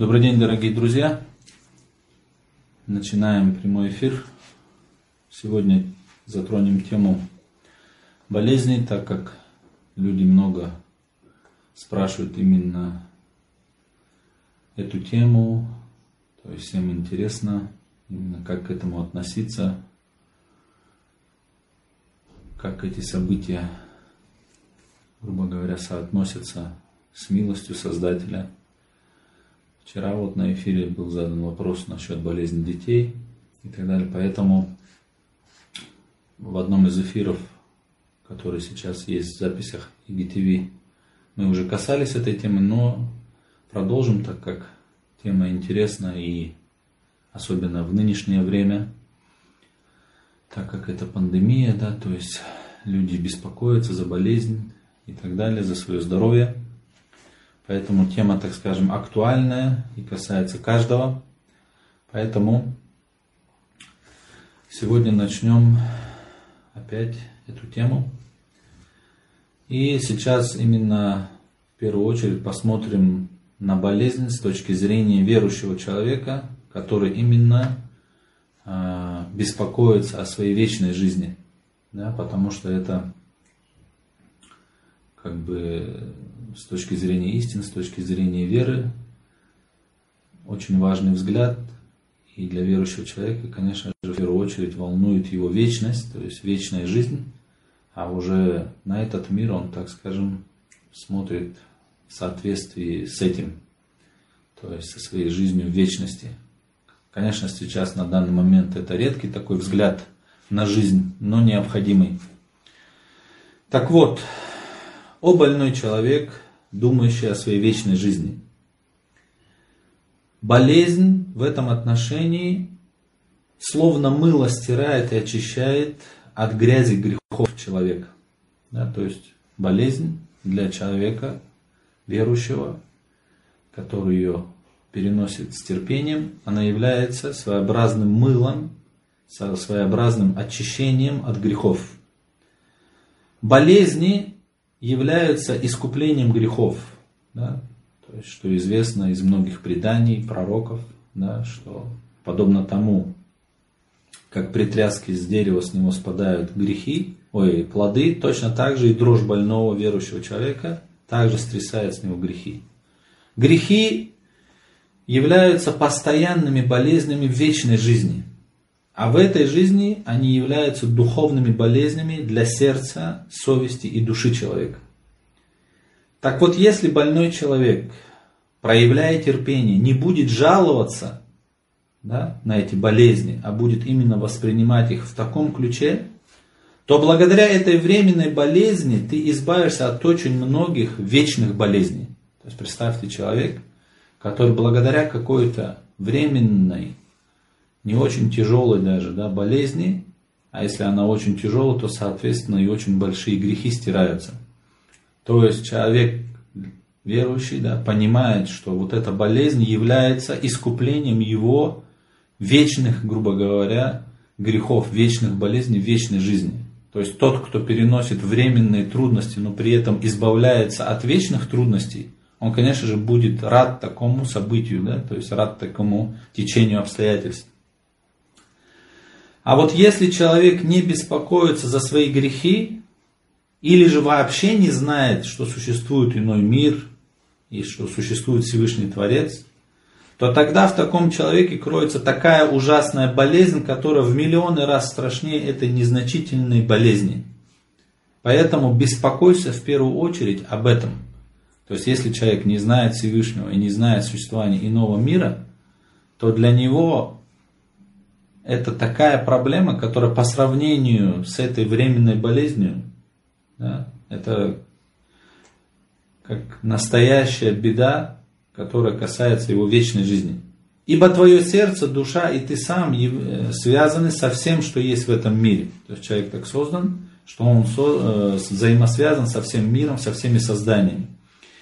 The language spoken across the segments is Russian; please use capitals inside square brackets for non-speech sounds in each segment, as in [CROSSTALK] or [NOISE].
Добрый день, дорогие друзья. Начинаем прямой эфир. Сегодня затронем тему болезней, так как люди много спрашивают именно эту тему. То есть всем интересно именно как к этому относиться, как эти события, грубо говоря, соотносятся с милостью Создателя – Вчера вот на эфире был задан вопрос насчет болезни детей и так далее. Поэтому в одном из эфиров, который сейчас есть в записях IGTV, мы уже касались этой темы, но продолжим, так как тема интересна и особенно в нынешнее время, так как это пандемия, да, то есть люди беспокоятся за болезнь и так далее, за свое здоровье. Поэтому тема, так скажем, актуальная и касается каждого. Поэтому сегодня начнем опять эту тему. И сейчас именно в первую очередь посмотрим на болезнь с точки зрения верующего человека, который именно э, беспокоится о своей вечной жизни. Да, потому что это как бы с точки зрения истины, с точки зрения веры, очень важный взгляд. И для верующего человека, конечно же, в первую очередь волнует его вечность, то есть вечная жизнь. А уже на этот мир он, так скажем, смотрит в соответствии с этим, то есть со своей жизнью в вечности. Конечно, сейчас на данный момент это редкий такой взгляд на жизнь, но необходимый. Так вот, о больной человек, думающий о своей вечной жизни. Болезнь в этом отношении словно мыло стирает и очищает от грязи грехов человека. Да, то есть болезнь для человека, верующего, который ее переносит с терпением, она является своеобразным мылом, своеобразным очищением от грехов. Болезни являются искуплением грехов. Да? То есть, что известно из многих преданий, пророков, да, что подобно тому, как при тряске с дерева с него спадают грехи, ой, плоды, точно так же и дрожь больного верующего человека также стрясает с него грехи. Грехи являются постоянными болезнями вечной жизни. А в этой жизни они являются духовными болезнями для сердца, совести и души человека. Так вот, если больной человек, проявляя терпение, не будет жаловаться да, на эти болезни, а будет именно воспринимать их в таком ключе, то благодаря этой временной болезни ты избавишься от очень многих вечных болезней. То есть представьте человек, который благодаря какой-то временной не очень тяжелой даже да, болезни, а если она очень тяжелая, то, соответственно, и очень большие грехи стираются. То есть человек верующий да, понимает, что вот эта болезнь является искуплением его вечных, грубо говоря, грехов, вечных болезней, вечной жизни. То есть тот, кто переносит временные трудности, но при этом избавляется от вечных трудностей, он, конечно же, будет рад такому событию, да, то есть рад такому течению обстоятельств. А вот если человек не беспокоится за свои грехи, или же вообще не знает, что существует иной мир, и что существует Всевышний Творец, то тогда в таком человеке кроется такая ужасная болезнь, которая в миллионы раз страшнее этой незначительной болезни. Поэтому беспокойся в первую очередь об этом. То есть, если человек не знает Всевышнего и не знает существования иного мира, то для него это такая проблема, которая по сравнению с этой временной болезнью, да, это как настоящая беда, которая касается его вечной жизни. Ибо твое сердце, душа и ты сам э, связаны со всем, что есть в этом мире. То есть человек так создан, что он э, взаимосвязан со всем миром, со всеми созданиями.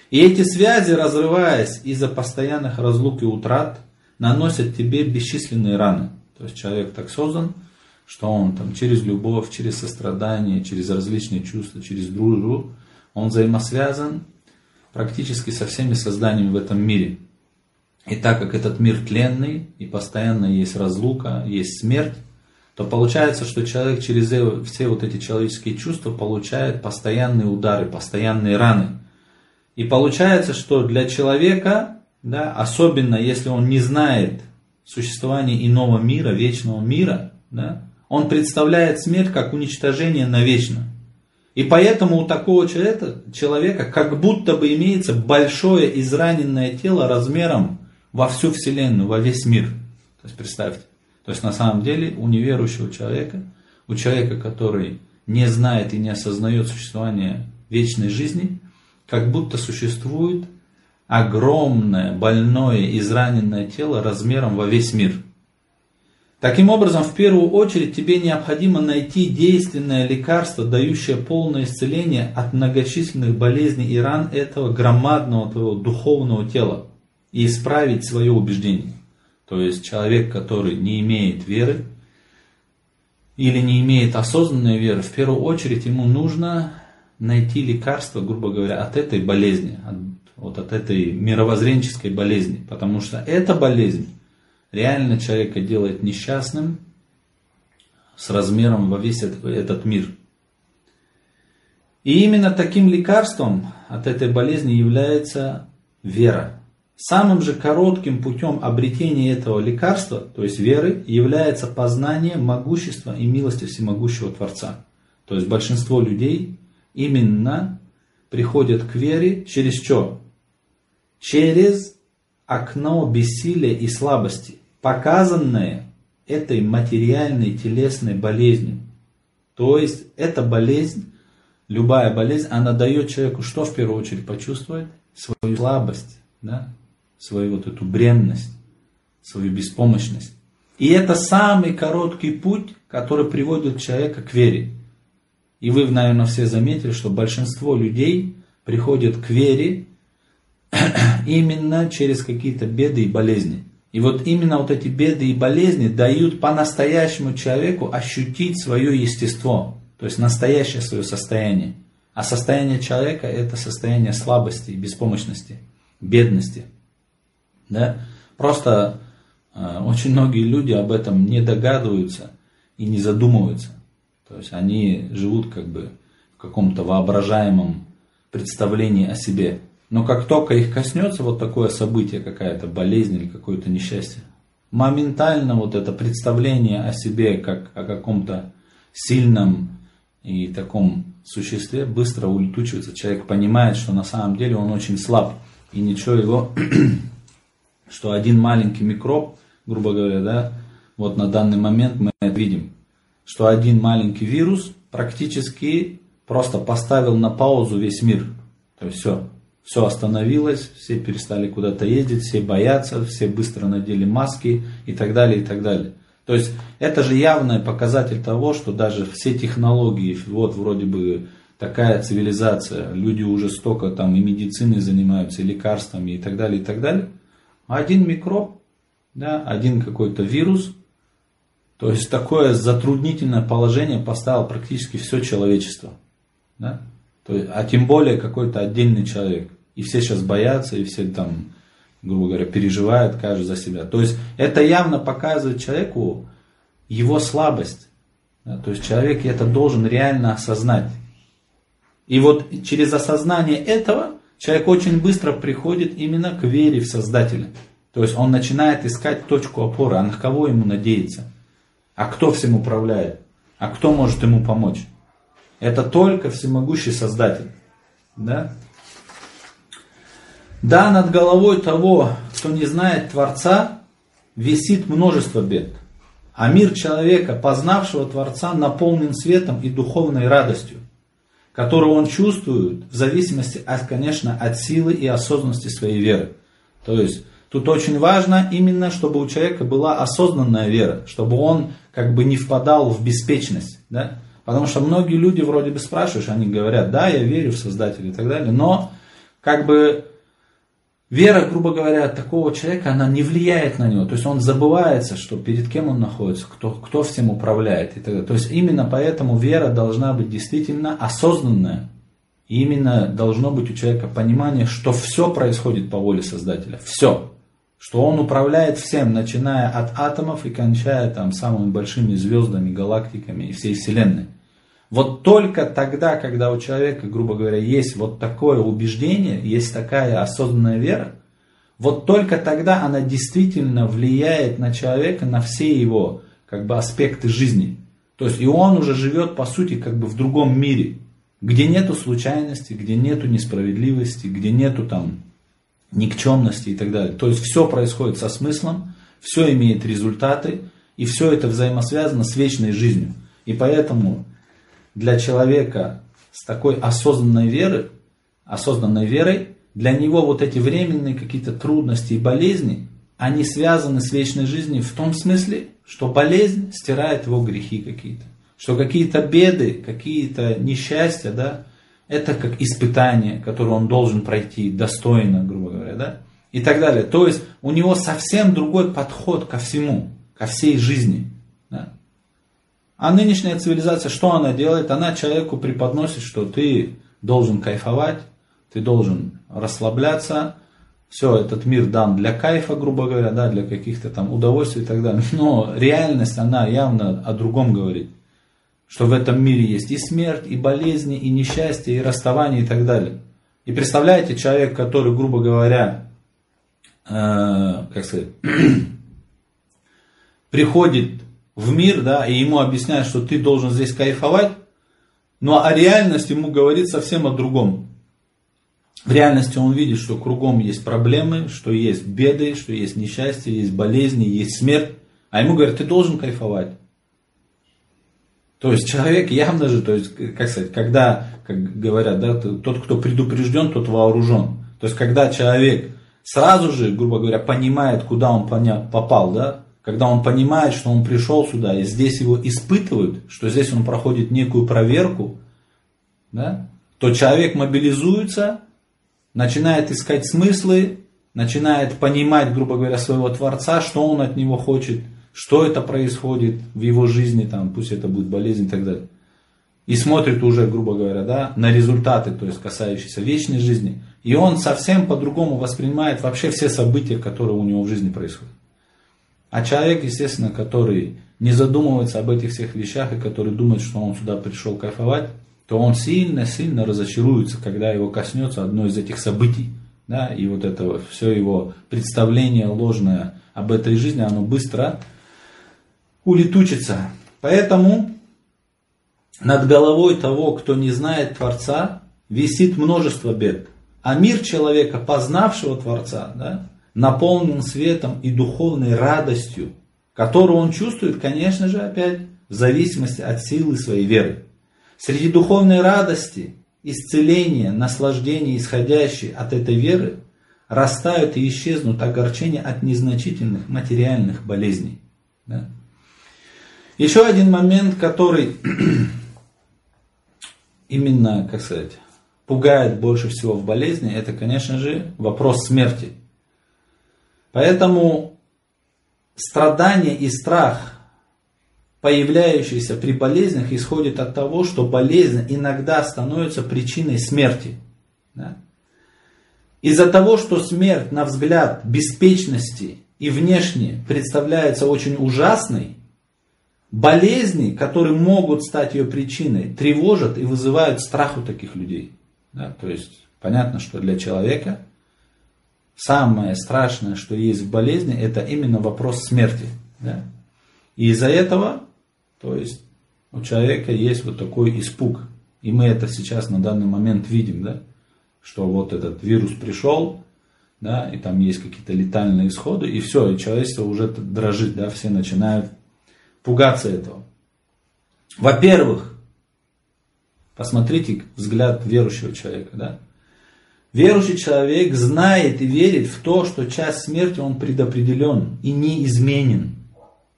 И эти связи, разрываясь из-за постоянных разлук и утрат, наносят тебе бесчисленные раны. То есть человек так создан, что он там через любовь, через сострадание, через различные чувства, через дружбу, он взаимосвязан практически со всеми созданиями в этом мире. И так как этот мир тленный, и постоянно есть разлука, есть смерть, то получается, что человек через э, все вот эти человеческие чувства получает постоянные удары, постоянные раны. И получается, что для человека, да, особенно если он не знает существования иного мира, вечного мира, да, он представляет смерть как уничтожение навечно. И поэтому у такого человека, человека как будто бы имеется большое израненное тело размером во всю Вселенную, во весь мир. То есть представьте. То есть на самом деле у неверующего человека, у человека, который не знает и не осознает существование вечной жизни, как будто существует огромное, больное, израненное тело размером во весь мир. Таким образом, в первую очередь тебе необходимо найти действенное лекарство, дающее полное исцеление от многочисленных болезней и ран этого громадного твоего духовного тела и исправить свое убеждение. То есть человек, который не имеет веры или не имеет осознанной веры, в первую очередь ему нужно найти лекарство, грубо говоря, от этой болезни, от, вот от этой мировоззренческой болезни. Потому что эта болезнь реально человека делает несчастным с размером во весь этот мир. И именно таким лекарством от этой болезни является вера. Самым же коротким путем обретения этого лекарства, то есть веры, является познание могущества и милости всемогущего Творца. То есть большинство людей именно приходят к вере через что? Через окно бессилия и слабости, показанное этой материальной телесной болезнью. То есть эта болезнь, любая болезнь, она дает человеку что в первую очередь почувствовать? Свою слабость. Да? свою вот эту бренность, свою беспомощность. И это самый короткий путь, который приводит человека к вере. И вы, наверное, все заметили, что большинство людей приходят к вере [CLEARS THROAT] именно через какие-то беды и болезни. И вот именно вот эти беды и болезни дают по-настоящему человеку ощутить свое естество, то есть настоящее свое состояние. А состояние человека это состояние слабости, беспомощности, бедности. Да? Просто э, очень многие люди об этом не догадываются и не задумываются. То есть они живут как бы в каком-то воображаемом представлении о себе. Но как только их коснется вот такое событие, какая-то болезнь или какое-то несчастье, моментально вот это представление о себе как о каком-то сильном и таком существе быстро улетучивается. Человек понимает, что на самом деле он очень слаб, и ничего его [CLEARS THROAT] что один маленький микроб, грубо говоря, да, вот на данный момент мы это видим, что один маленький вирус практически просто поставил на паузу весь мир. То есть все, все остановилось, все перестали куда-то ездить, все боятся, все быстро надели маски и так далее, и так далее. То есть это же явный показатель того, что даже все технологии, вот вроде бы такая цивилизация, люди уже столько там и медициной занимаются, и лекарствами и так далее, и так далее один микроб, да, один какой-то вирус, то есть такое затруднительное положение поставил практически все человечество. Да? То есть, а тем более какой-то отдельный человек. И все сейчас боятся, и все там, грубо говоря, переживают каждый за себя. То есть это явно показывает человеку его слабость. Да? То есть человек это должен реально осознать. И вот через осознание этого человек очень быстро приходит именно к вере в Создателя. То есть он начинает искать точку опоры, а на кого ему надеяться? А кто всем управляет? А кто может ему помочь? Это только всемогущий Создатель. Да? Да, над головой того, кто не знает Творца, висит множество бед. А мир человека, познавшего Творца, наполнен светом и духовной радостью которую он чувствует в зависимости, от, конечно, от силы и осознанности своей веры. То есть тут очень важно именно, чтобы у человека была осознанная вера, чтобы он как бы не впадал в беспечность. Да? Потому что многие люди вроде бы спрашиваешь, они говорят, да, я верю в Создателя и так далее, но как бы Вера, грубо говоря, такого человека, она не влияет на него. То есть он забывается, что перед кем он находится, кто, кто всем управляет. И так. То есть именно поэтому вера должна быть действительно осознанная. именно должно быть у человека понимание, что все происходит по воле Создателя. Все. что он управляет всем, начиная от атомов и кончая там самыми большими звездами, галактиками и всей Вселенной. Вот только тогда, когда у человека, грубо говоря, есть вот такое убеждение, есть такая осознанная вера, вот только тогда она действительно влияет на человека, на все его как бы, аспекты жизни. То есть и он уже живет, по сути, как бы в другом мире, где нету случайности, где нету несправедливости, где нету там никчемности и так далее. То есть все происходит со смыслом, все имеет результаты, и все это взаимосвязано с вечной жизнью. И поэтому для человека с такой осознанной верой, осознанной верой, для него вот эти временные какие-то трудности и болезни, они связаны с вечной жизнью в том смысле, что болезнь стирает его грехи какие-то. Что какие-то беды, какие-то несчастья, да, это как испытание, которое он должен пройти достойно, грубо говоря, да, и так далее. То есть у него совсем другой подход ко всему, ко всей жизни. Да? А нынешняя цивилизация, что она делает? Она человеку преподносит, что ты должен кайфовать, ты должен расслабляться, все, этот мир дан для кайфа, грубо говоря, да, для каких-то там удовольствий и так далее. Но реальность, она явно о другом говорит. Что в этом мире есть и смерть, и болезни, и несчастье, и расставание и так далее. И представляете, человек, который, грубо говоря, э, как сказать, [CLEARS THROAT] приходит в мир, да, и ему объясняют, что ты должен здесь кайфовать, но а реальность ему говорит совсем о другом. В реальности он видит, что кругом есть проблемы, что есть беды, что есть несчастье, есть болезни, есть смерть. А ему говорят, ты должен кайфовать. То есть человек явно же, то есть, как сказать, когда, как говорят, да, тот, кто предупрежден, тот вооружен. То есть, когда человек сразу же, грубо говоря, понимает, куда он попал, да, когда он понимает, что он пришел сюда, и здесь его испытывают, что здесь он проходит некую проверку, да, то человек мобилизуется, начинает искать смыслы, начинает понимать, грубо говоря, своего Творца, что он от него хочет, что это происходит в его жизни, там, пусть это будет болезнь и так далее. И смотрит уже, грубо говоря, да, на результаты, то есть касающиеся вечной жизни. И он совсем по-другому воспринимает вообще все события, которые у него в жизни происходят. А человек, естественно, который не задумывается об этих всех вещах и который думает, что он сюда пришел кайфовать, то он сильно-сильно разочаруется, когда его коснется одно из этих событий. Да, и вот это все его представление ложное об этой жизни, оно быстро улетучится. Поэтому над головой того, кто не знает Творца, висит множество бед. А мир человека, познавшего Творца, да, наполнен светом и духовной радостью, которую он чувствует, конечно же, опять в зависимости от силы своей веры. Среди духовной радости, исцеления, наслаждения, исходящей от этой веры, растают и исчезнут огорчения от незначительных материальных болезней. Да? Еще один момент, который [CLEARS THROAT] именно, как сказать, пугает больше всего в болезни, это, конечно же, вопрос смерти. Поэтому страдание и страх появляющийся при болезнях, исходит от того, что болезнь иногда становится причиной смерти. Да? Из-за того, что смерть, на взгляд беспечности и внешне представляется очень ужасной, болезни, которые могут стать ее причиной, тревожат и вызывают страх у таких людей. Да? То есть понятно, что для человека самое страшное, что есть в болезни, это именно вопрос смерти. Да? И из-за этого то есть у человека есть вот такой испуг. И мы это сейчас на данный момент видим, да, что вот этот вирус пришел, да, и там есть какие-то летальные исходы, и все, и человечество уже дрожит, да, все начинают пугаться этого. Во-первых, посмотрите взгляд верующего человека, да. Верующий человек знает и верит в то, что час смерти он предопределен и неизменен.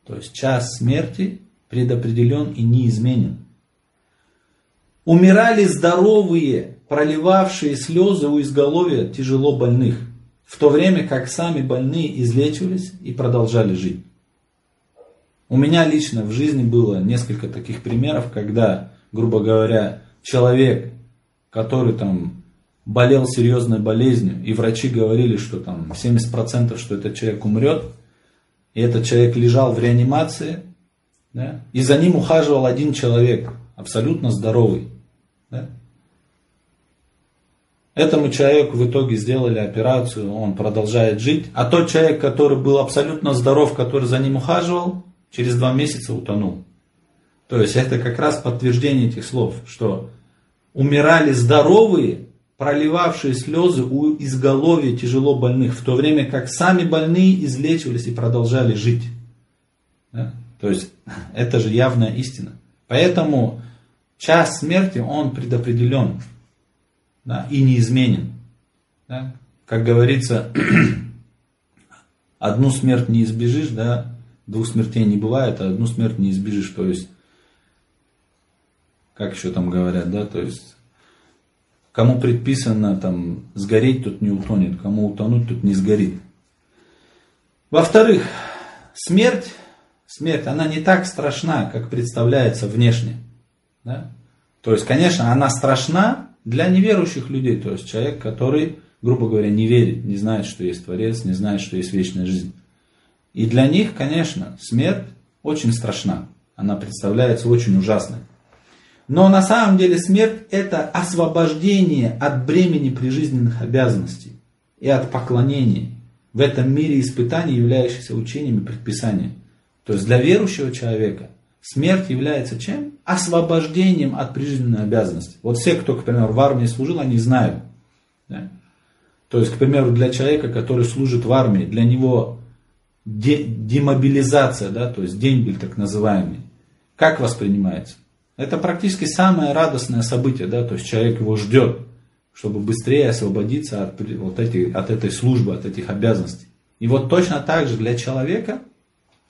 То есть час смерти предопределен и неизменен. Умирали здоровые, проливавшие слезы у изголовья тяжело больных, в то время как сами больные излечивались и продолжали жить. У меня лично в жизни было несколько таких примеров, когда, грубо говоря, человек, который там болел серьезной болезнью, и врачи говорили, что там 70% что этот человек умрет, и этот человек лежал в реанимации, да, и за ним ухаживал один человек, абсолютно здоровый. Да. Этому человеку в итоге сделали операцию, он продолжает жить. А тот человек, который был абсолютно здоров, который за ним ухаживал, через два месяца утонул. То есть это как раз подтверждение этих слов, что умирали здоровые, проливавшие слезы у изголовья тяжело больных, в то время как сами больные излечивались и продолжали жить. Да? То есть [LAUGHS] это же явная истина. Поэтому час смерти, он предопределен да, и неизменен. Да? Как говорится, [CLEARS THROAT] одну смерть не избежишь, да, двух смертей не бывает, а одну смерть не избежишь. То есть, как еще там говорят, да, то есть, кому предписано там сгореть, тот не утонет, кому утонуть, тот не сгорит. Во-вторых, смерть, смерть, она не так страшна, как представляется внешне. Да? То есть, конечно, она страшна, для неверующих людей, то есть человек, который, грубо говоря, не верит, не знает, что есть Творец, не знает, что есть вечная жизнь. И для них, конечно, смерть очень страшна. Она представляется очень ужасной. Но на самом деле смерть это освобождение от бремени прижизненных обязанностей и от поклонения в этом мире испытаний, являющихся учениями и предписаниями. То есть для верующего человека Смерть является чем? Освобождением от прижизненной обязанности. Вот все, кто, к примеру, в армии служил, они знают. Да? То есть, к примеру, для человека, который служит в армии, для него де- демобилизация, да, то есть дембель так называемый, как воспринимается? Это практически самое радостное событие, да, то есть человек его ждет, чтобы быстрее освободиться от, вот эти, от этой службы, от этих обязанностей. И вот точно так же для человека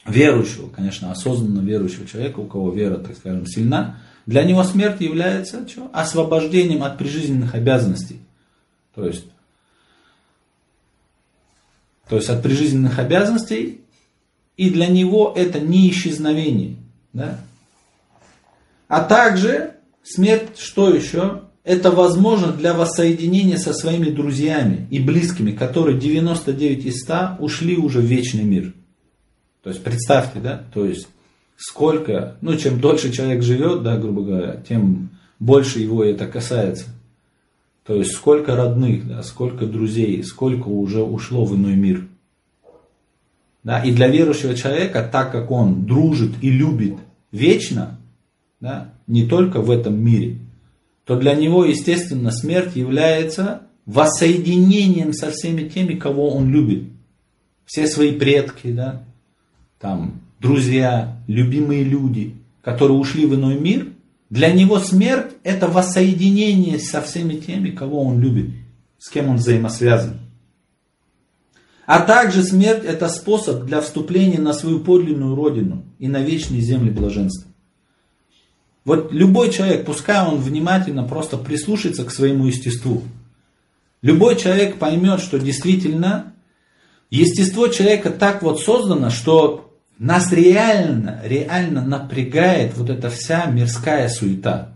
верующего, конечно, осознанно верующего человека, у кого вера, так скажем, сильна, для него смерть является что? освобождением от прижизненных обязанностей. То есть, то есть от прижизненных обязанностей, и для него это не исчезновение. Да? А также смерть, что еще? Это возможно для воссоединения со своими друзьями и близкими, которые 99 из 100 ушли уже в вечный мир. То есть представьте, да, то есть сколько, ну чем дольше человек живет, да, грубо говоря, тем больше его это касается. То есть сколько родных, да, сколько друзей, сколько уже ушло в иной мир. Да, и для верующего человека, так как он дружит и любит вечно, да, не только в этом мире, то для него, естественно, смерть является воссоединением со всеми теми, кого он любит. Все свои предки, да, там, друзья, любимые люди, которые ушли в иной мир, для него смерть это воссоединение со всеми теми, кого он любит, с кем он взаимосвязан. А также смерть это способ для вступления на свою подлинную родину и на вечные земли блаженства. Вот любой человек, пускай он внимательно просто прислушается к своему естеству, любой человек поймет, что действительно естество человека так вот создано, что нас реально, реально напрягает вот эта вся мирская суета.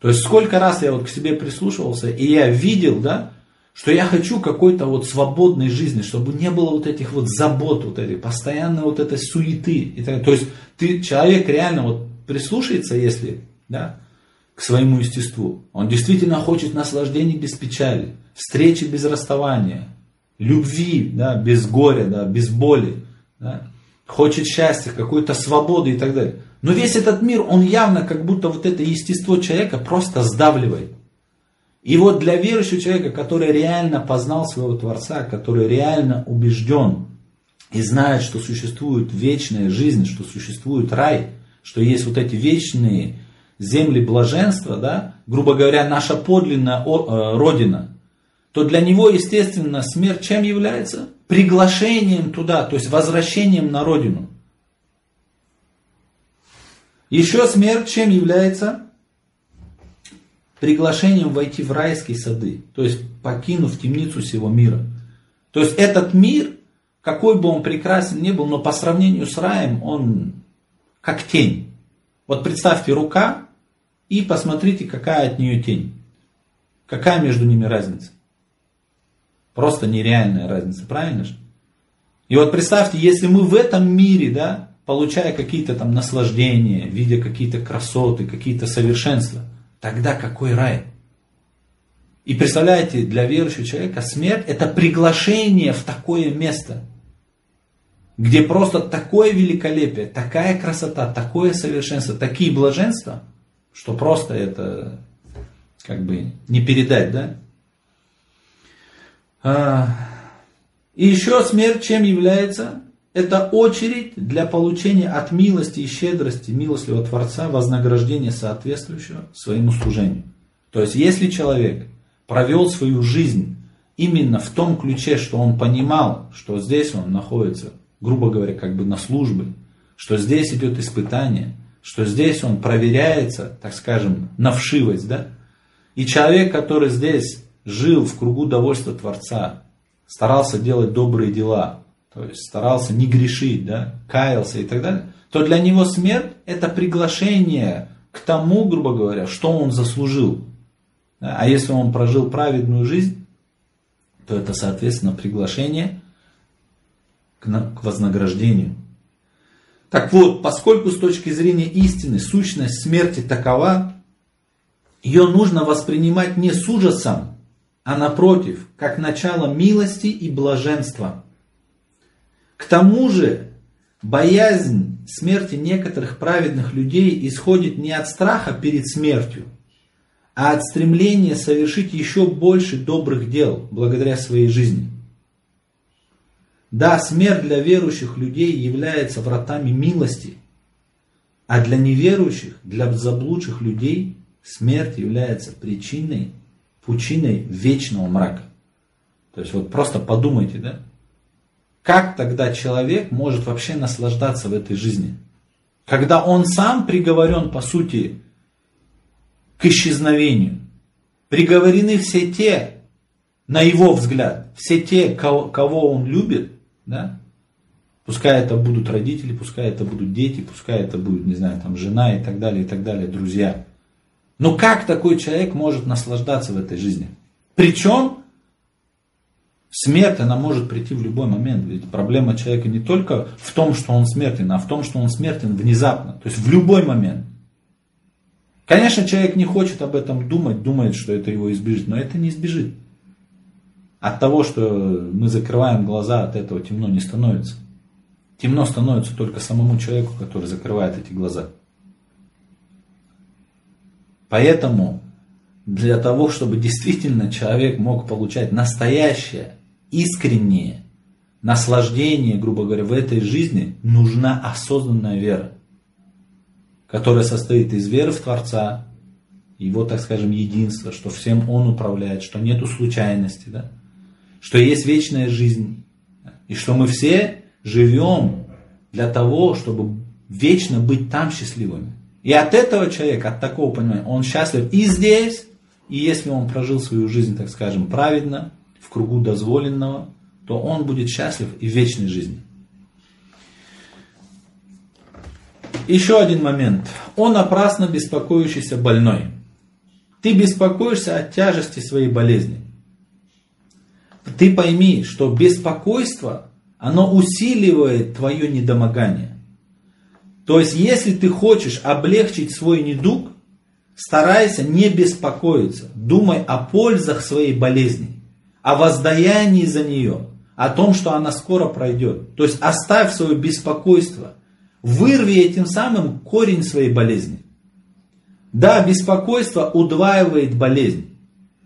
То есть сколько раз я вот к себе прислушивался, и я видел, да, что я хочу какой-то вот свободной жизни, чтобы не было вот этих вот забот, вот этой постоянной вот этой суеты. И так, то есть ты, человек реально вот прислушается, если, да, к своему естеству. Он действительно хочет наслаждений без печали, встречи без расставания, любви, да, без горя, да, без боли. Да хочет счастья, какой-то свободы и так далее. Но весь этот мир, он явно как будто вот это естество человека просто сдавливает. И вот для верующего человека, который реально познал своего Творца, который реально убежден и знает, что существует вечная жизнь, что существует рай, что есть вот эти вечные земли блаженства, да, грубо говоря, наша подлинная э, родина, то для него, естественно, смерть чем является? Приглашением туда, то есть возвращением на родину. Еще смерть чем является? Приглашением войти в райские сады, то есть покинув темницу всего мира. То есть этот мир, какой бы он прекрасен ни был, но по сравнению с раем он как тень. Вот представьте рука и посмотрите, какая от нее тень Какая между ними разница? Просто нереальная разница, правильно же? И вот представьте, если мы в этом мире, да, получая какие-то там наслаждения, видя какие-то красоты, какие-то совершенства, тогда какой рай? И представляете, для верующего человека смерть это приглашение в такое место, где просто такое великолепие, такая красота, такое совершенство, такие блаженства, что просто это как бы не передать, да? А, и еще смерть чем является? Это очередь для получения от милости и щедрости милостливого Творца вознаграждения соответствующего своему служению. То есть, если человек провел свою жизнь именно в том ключе, что он понимал, что здесь он находится, грубо говоря, как бы на службе, что здесь идет испытание, что здесь он проверяется, так скажем, на вшивость, да? И человек, который здесь жил в кругу довольства Творца, старался делать добрые дела, то есть старался не грешить, да, каялся и так далее, то для него смерть это приглашение к тому, грубо говоря, что он заслужил. А если он прожил праведную жизнь, то это, соответственно, приглашение к, вознаграждению. Так вот, поскольку с точки зрения истины сущность смерти такова, ее нужно воспринимать не с ужасом, а напротив, как начало милости и блаженства. К тому же, боязнь смерти некоторых праведных людей исходит не от страха перед смертью, а от стремления совершить еще больше добрых дел благодаря своей жизни. Да, смерть для верующих людей является вратами милости, а для неверующих, для заблудших людей смерть является причиной, пучиной вечного мрака. То есть вот просто подумайте, да? Как тогда человек может вообще наслаждаться в этой жизни? Когда он сам приговорен, по сути, к исчезновению. Приговорены все те, на его взгляд, все те, кого, кого он любит, да? Пускай это будут родители, пускай это будут дети, пускай это будет, не знаю, там жена и так далее, и так далее, друзья. Но как такой человек может наслаждаться в этой жизни? Причем смерть, она может прийти в любой момент. Ведь проблема человека не только в том, что он смертен, а в том, что он смертен внезапно. То есть в любой момент. Конечно, человек не хочет об этом думать, думает, что это его избежит, но это не избежит. От того, что мы закрываем глаза, от этого темно не становится. Темно становится только самому человеку, который закрывает эти глаза. Поэтому для того, чтобы действительно человек мог получать настоящее, искреннее наслаждение, грубо говоря, в этой жизни, нужна осознанная вера которая состоит из веры в Творца, его, так скажем, единства, что всем Он управляет, что нету случайности, да? Что есть вечная жизнь, и что мы все живем для того, чтобы вечно быть там счастливыми. И от этого человека, от такого понимания, он счастлив и здесь, и если он прожил свою жизнь, так скажем, праведно, в кругу дозволенного, то он будет счастлив и в вечной жизни. Еще один момент. Он напрасно беспокоящийся больной. Ты беспокоишься от тяжести своей болезни. Ты пойми, что беспокойство, оно усиливает твое недомогание. То есть, если ты хочешь облегчить свой недуг, старайся не беспокоиться. Думай о пользах своей болезни, о воздаянии за нее, о том, что она скоро пройдет. То есть, оставь свое беспокойство – Вырви этим самым корень своей болезни. Да, беспокойство удваивает болезнь.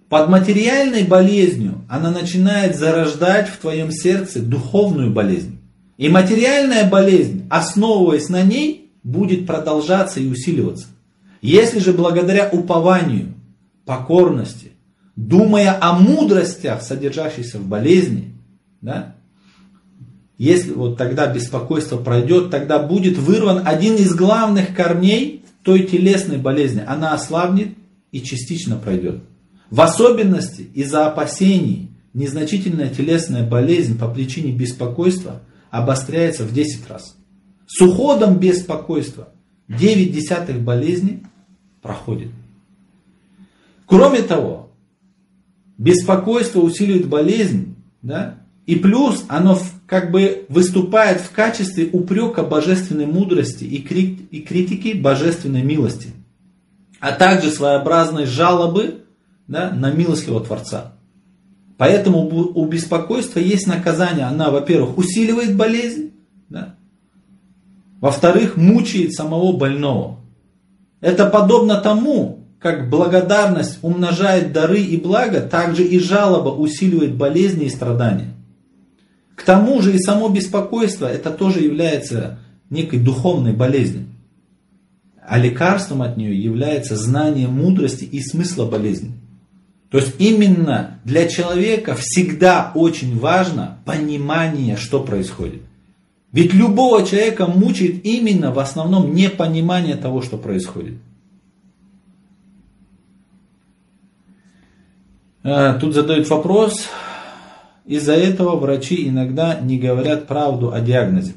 Под материальной болезнью она начинает зарождать в твоем сердце духовную болезнь. И материальная болезнь, основываясь на ней, будет продолжаться и усиливаться. Если же благодаря упованию, покорности, думая о мудростях, содержащихся в болезни, да, если вот тогда беспокойство пройдет, тогда будет вырван один из главных корней той телесной болезни. Она ослабнет и частично пройдет. В особенности из-за опасений незначительная телесная болезнь по причине беспокойства обостряется в 10 раз. С уходом беспокойства 9 десятых болезни проходит. Кроме того, беспокойство усиливает болезнь, да? И плюс оно как бы выступает в качестве упрека божественной мудрости и, крит, и критики божественной милости, а также своеобразной жалобы да, на милостливого Творца. Поэтому у беспокойства есть наказание. Она, во-первых, усиливает болезнь, да? во-вторых, мучает самого больного. Это подобно тому, как благодарность умножает дары и благо, также и жалоба усиливает болезни и страдания. К тому же и само беспокойство, это тоже является некой духовной болезнью. А лекарством от нее является знание мудрости и смысла болезни. То есть именно для человека всегда очень важно понимание, что происходит. Ведь любого человека мучает именно в основном непонимание того, что происходит. Э, тут задают вопрос, из-за этого врачи иногда не говорят правду о диагнозе.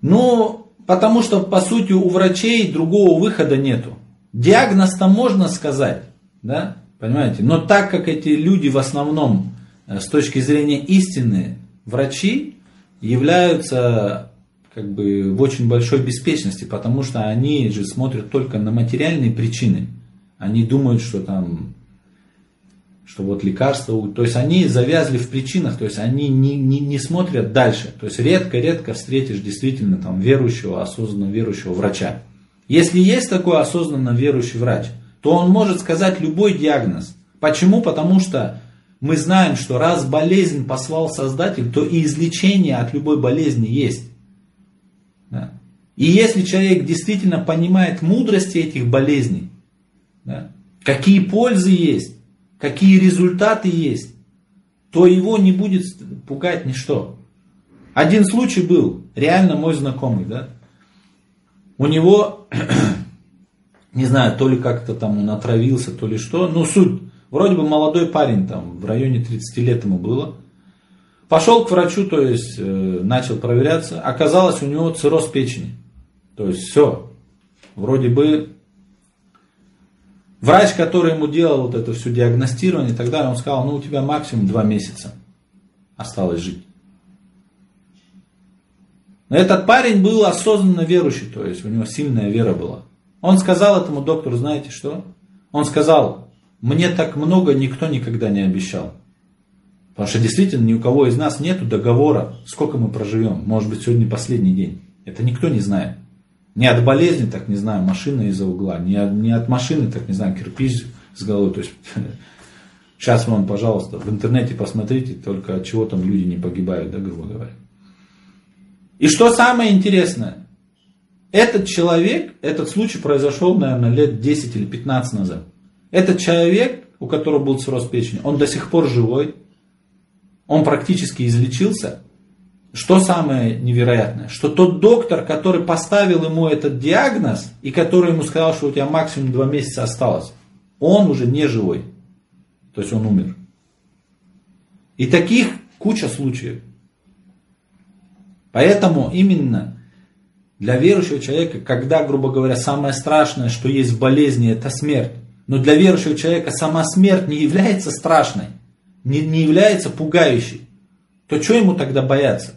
Ну, потому что, по сути, у врачей другого выхода нету. Диагноз-то можно сказать, да, понимаете? Но так как эти люди в основном, э, с точки зрения истины, врачи, являются как бы в очень большой беспечности, потому что они же смотрят только на материальные причины. Они думают, что там что вот лекарства, то есть они завязли в причинах, то есть они не, не, не смотрят дальше. То есть редко-редко встретишь действительно там верующего, осознанно верующего врача. Если есть такой осознанно верующий врач, то он может сказать любой диагноз. Почему? Потому что мы знаем, что раз болезнь послал Создатель, то и излечение от любой болезни есть. Да? И если человек действительно понимает мудрости этих болезней, да, какие пользы есть, какие результаты есть, то его не будет пугать ничто. Один случай был, реально мой знакомый, да, у него, не знаю, то ли как-то там он отравился, то ли что, ну суть, вроде бы молодой парень, там, в районе 30 лет ему было, пошел к врачу, то есть, э, начал проверяться, оказалось у него цирроз печени, то есть все, вроде бы Врач, который ему делал вот это все диагностирование и так далее, он сказал, ну у тебя максимум два месяца осталось жить. Но этот парень был осознанно верующий, то есть у него сильная вера была. Он сказал этому доктору, знаете что? Он сказал, мне так много никто никогда не обещал. Потому что действительно ни у кого из нас нет договора, сколько мы проживем. Может быть сегодня последний день. Это никто не знает. Не от болезни, так не знаю, машина из-за угла, не от, не от машины, так не знаю, кирпич с головой. То есть [LAUGHS] сейчас вам, пожалуйста, в интернете посмотрите, только от чего там люди не погибают, да, грубо говоря. И что самое интересное, этот человек, этот случай произошел, наверное, лет 10 или 15 назад. Этот человек, у которого был цирроз печени, он до сих пор живой, он практически излечился, что самое невероятное? Что тот доктор, который поставил ему этот диагноз и который ему сказал, что у тебя максимум два месяца осталось, он уже не живой. То есть он умер. И таких куча случаев. Поэтому именно для верующего человека, когда, грубо говоря, самое страшное, что есть в болезни, это смерть. Но для верующего человека сама смерть не является страшной, не, не является пугающей. То что ему тогда бояться?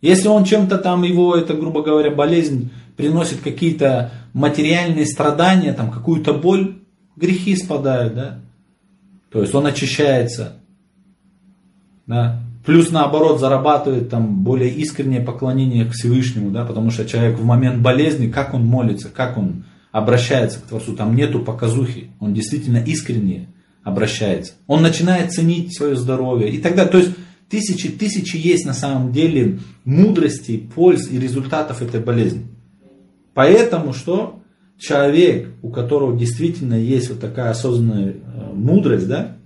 Если он чем-то там, его, это, грубо говоря, болезнь приносит какие-то материальные страдания, там, какую-то боль, грехи спадают, да. То есть он очищается, да. Плюс наоборот зарабатывает там более искреннее поклонение к Всевышнему, да, потому что человек в момент болезни, как он молится, как он обращается к Творцу, там нету показухи, он действительно искренне обращается. Он начинает ценить свое здоровье и далее. То есть Тысячи, тысячи есть на самом деле мудрости, польз и результатов этой болезни. Поэтому что? Человек, у которого действительно есть вот такая осознанная э, мудрость, да,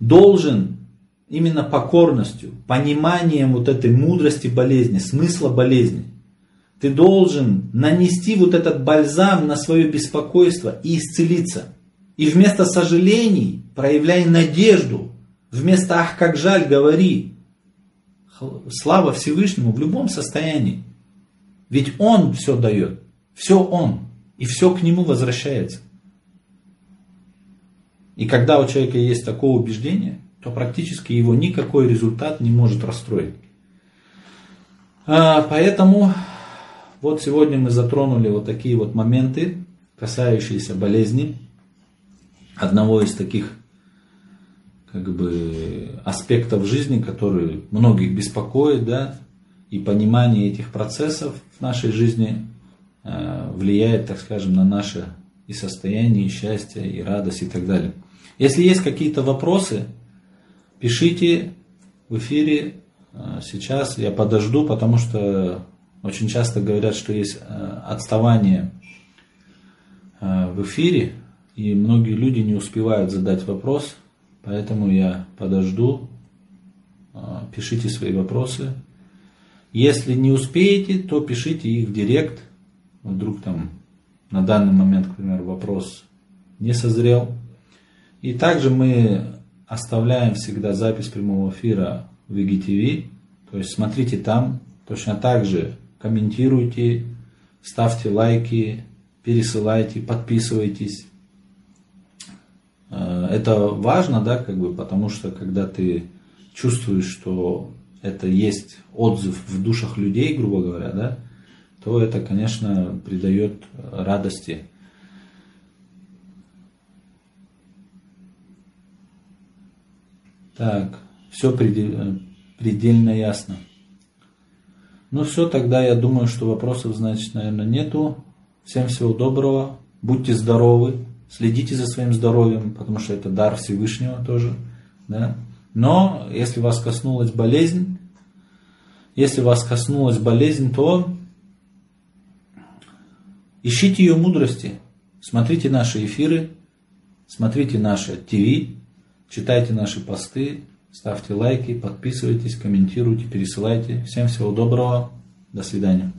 должен именно покорностью, пониманием вот этой мудрости болезни, смысла болезни, ты должен нанести вот этот бальзам на свое беспокойство и исцелиться. И вместо сожалений проявляй надежду, Вместо «ах, как жаль» говори слава Всевышнему в любом состоянии. Ведь Он все дает, все Он, и все к Нему возвращается. И когда у человека есть такое убеждение, то практически его никакой результат не может расстроить. А, поэтому вот сегодня мы затронули вот такие вот моменты, касающиеся болезни, одного из таких как бы аспектов жизни, который многих беспокоит, да, и понимание этих процессов в нашей жизни э, влияет, так скажем, на наше и состояние, и счастье, и радость, и так далее. Если есть какие-то вопросы, пишите в эфире. Э, сейчас я подожду, потому что очень часто говорят, что есть э, отставание в эфире, и многие люди не успевают задать вопрос, поэтому я подожду. Пишите свои вопросы. Если не успеете, то пишите их в директ. Вдруг там на данный момент, к примеру, вопрос не созрел. И также мы оставляем всегда запись прямого эфира в IGTV. То есть смотрите там. Точно так же комментируйте, ставьте лайки, пересылайте, подписывайтесь. Э, это важно, да, как бы, потому что когда ты чувствуешь, что это есть отзыв в душах людей, грубо говоря, да, то это, конечно, придает радости. Так, все предельно ясно. Ну все, тогда я думаю, что вопросов, значит, наверное, нету. Всем всего доброго, будьте здоровы, следите за своим здоровьем, потому что это дар Всевышнего тоже. Да? Но если вас коснулась болезнь, если вас коснулась болезнь, то ищите ее мудрости. Смотрите наши эфиры, смотрите наше ТВ, читайте наши посты, ставьте лайки, подписывайтесь, комментируйте, пересылайте. Всем всего доброго, до свидания.